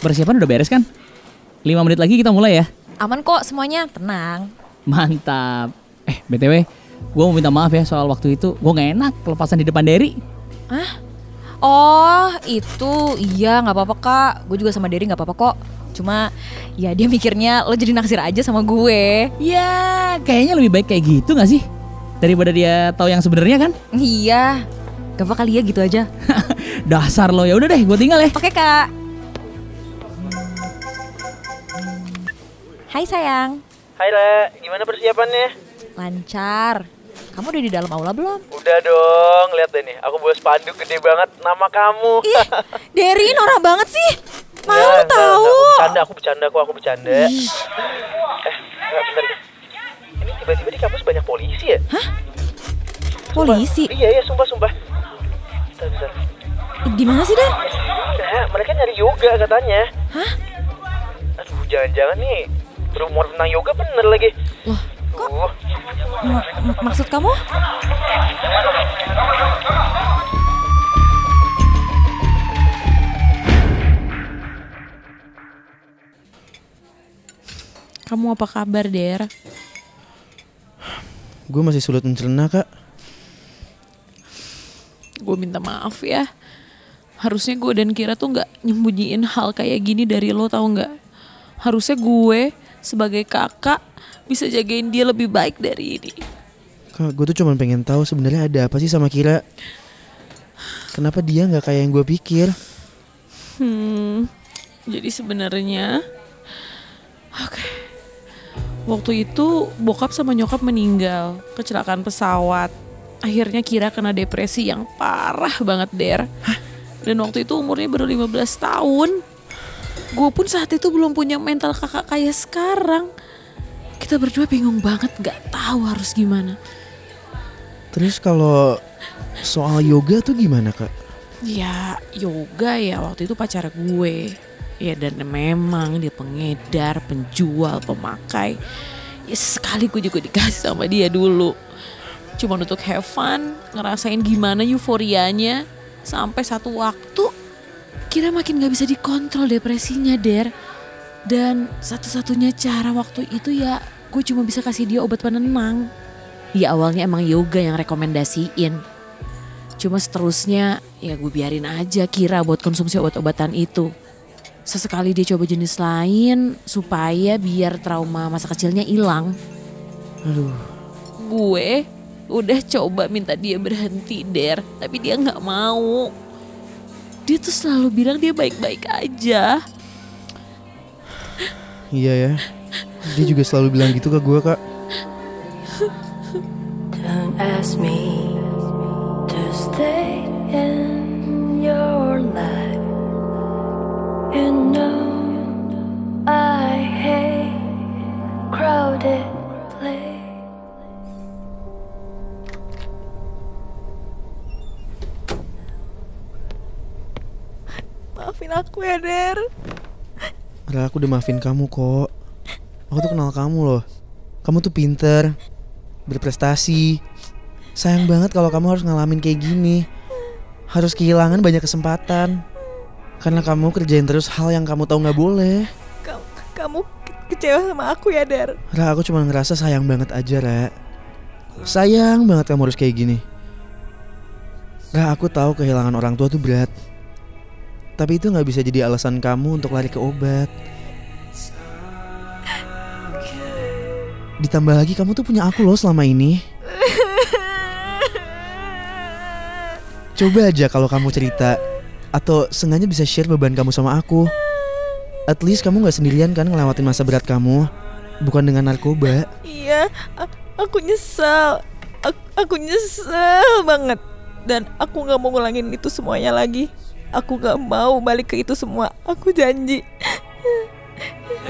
Persiapan udah beres kan? 5 menit lagi kita mulai ya. Aman kok semuanya, tenang. Mantap. Eh, BTW, gue mau minta maaf ya soal waktu itu. Gue gak enak kelepasan di depan Derry. Hah? Oh, itu iya nggak apa-apa kak. Gue juga sama Derry nggak apa-apa kok. Cuma ya dia mikirnya lo jadi naksir aja sama gue. Ya, kayaknya lebih baik kayak gitu gak sih? Daripada dia tahu yang sebenarnya kan? Iya. Gak apa kali ya gitu aja. Dasar lo ya udah deh, gue tinggal ya. Oke kak. Hai sayang. Hai Le, gimana persiapannya? Lancar. Kamu udah di dalam aula belum? Udah dong, lihat deh nih, aku bawa spanduk gede banget nama kamu. Ih, Derry norak banget sih. Mau Ya, tahu. Aku bercanda, aku bercanda kok, aku bercanda. Eh, enggak, bentar. Ini tiba-tiba di kampus banyak polisi ya? Polisi. Iya, iya, sumpah, sumpah. Bentar, bentar. Di mana sih, Dan? Enggak, mereka nyari yoga katanya. Hah? Aduh, jangan-jangan nih berumur tentang yoga bener lagi. Loh, kok Uh, ma- ma- maksud kamu? Kamu apa kabar, Der? Gue masih sulit mencerna kak. Gue minta maaf ya. Harusnya gue dan Kira tuh nggak nyembunyiin hal kayak gini dari lo tau nggak? Harusnya gue sebagai kakak bisa jagain dia lebih baik dari ini. Kak, gue tuh cuma pengen tahu sebenarnya ada apa sih sama Kira. Kenapa dia nggak kayak yang gue pikir? Hmm, jadi sebenarnya, oke, waktu itu bokap sama nyokap meninggal kecelakaan pesawat. Akhirnya Kira kena depresi yang parah banget der. Dan waktu itu umurnya baru 15 tahun. Gue pun saat itu belum punya mental kakak kayak sekarang. Kita berdua bingung banget nggak tahu harus gimana. Terus kalau soal yoga tuh gimana kak? Ya yoga ya waktu itu pacar gue Ya dan memang dia pengedar, penjual, pemakai Ya sekali gue juga dikasih sama dia dulu Cuma untuk have fun, ngerasain gimana euforianya Sampai satu waktu kira makin gak bisa dikontrol depresinya Der Dan satu-satunya cara waktu itu ya gue cuma bisa kasih dia obat penenang Ya awalnya emang yoga yang rekomendasiin Cuma seterusnya ya gue biarin aja Kira buat konsumsi obat-obatan itu. Sesekali dia coba jenis lain supaya biar trauma masa kecilnya hilang. Aduh, Gue udah coba minta dia berhenti der, tapi dia nggak mau. Dia tuh selalu bilang dia baik-baik aja. iya ya. Dia juga selalu bilang gitu ke gue kak. Don't ask me to stay in your life. You know I hate crowded Maafin aku ya, Der. Ra, aku udah maafin kamu kok. Aku tuh kenal kamu loh. Kamu tuh pinter, berprestasi. Sayang banget kalau kamu harus ngalamin kayak gini. Harus kehilangan banyak kesempatan. Karena kamu kerjain terus hal yang kamu tahu nggak boleh. Kamu, kamu ke- kecewa sama aku ya, Der. Ra, aku cuma ngerasa sayang banget aja, Ra. Sayang banget kamu harus kayak gini. Ra, aku tahu kehilangan orang tua tuh berat. Tapi itu nggak bisa jadi alasan kamu untuk lari ke obat. Ditambah lagi kamu tuh punya aku loh selama ini. Coba aja kalau kamu cerita atau sengaja bisa share beban kamu sama aku. At least kamu nggak sendirian kan ngelewatin masa berat kamu. Bukan dengan narkoba. Iya, aku nyesel. Aku, aku nyesel banget. Dan aku gak mau ngulangin itu semuanya lagi. Aku gak mau balik ke itu semua. Aku janji.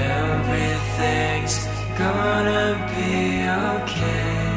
Everything's gonna be okay.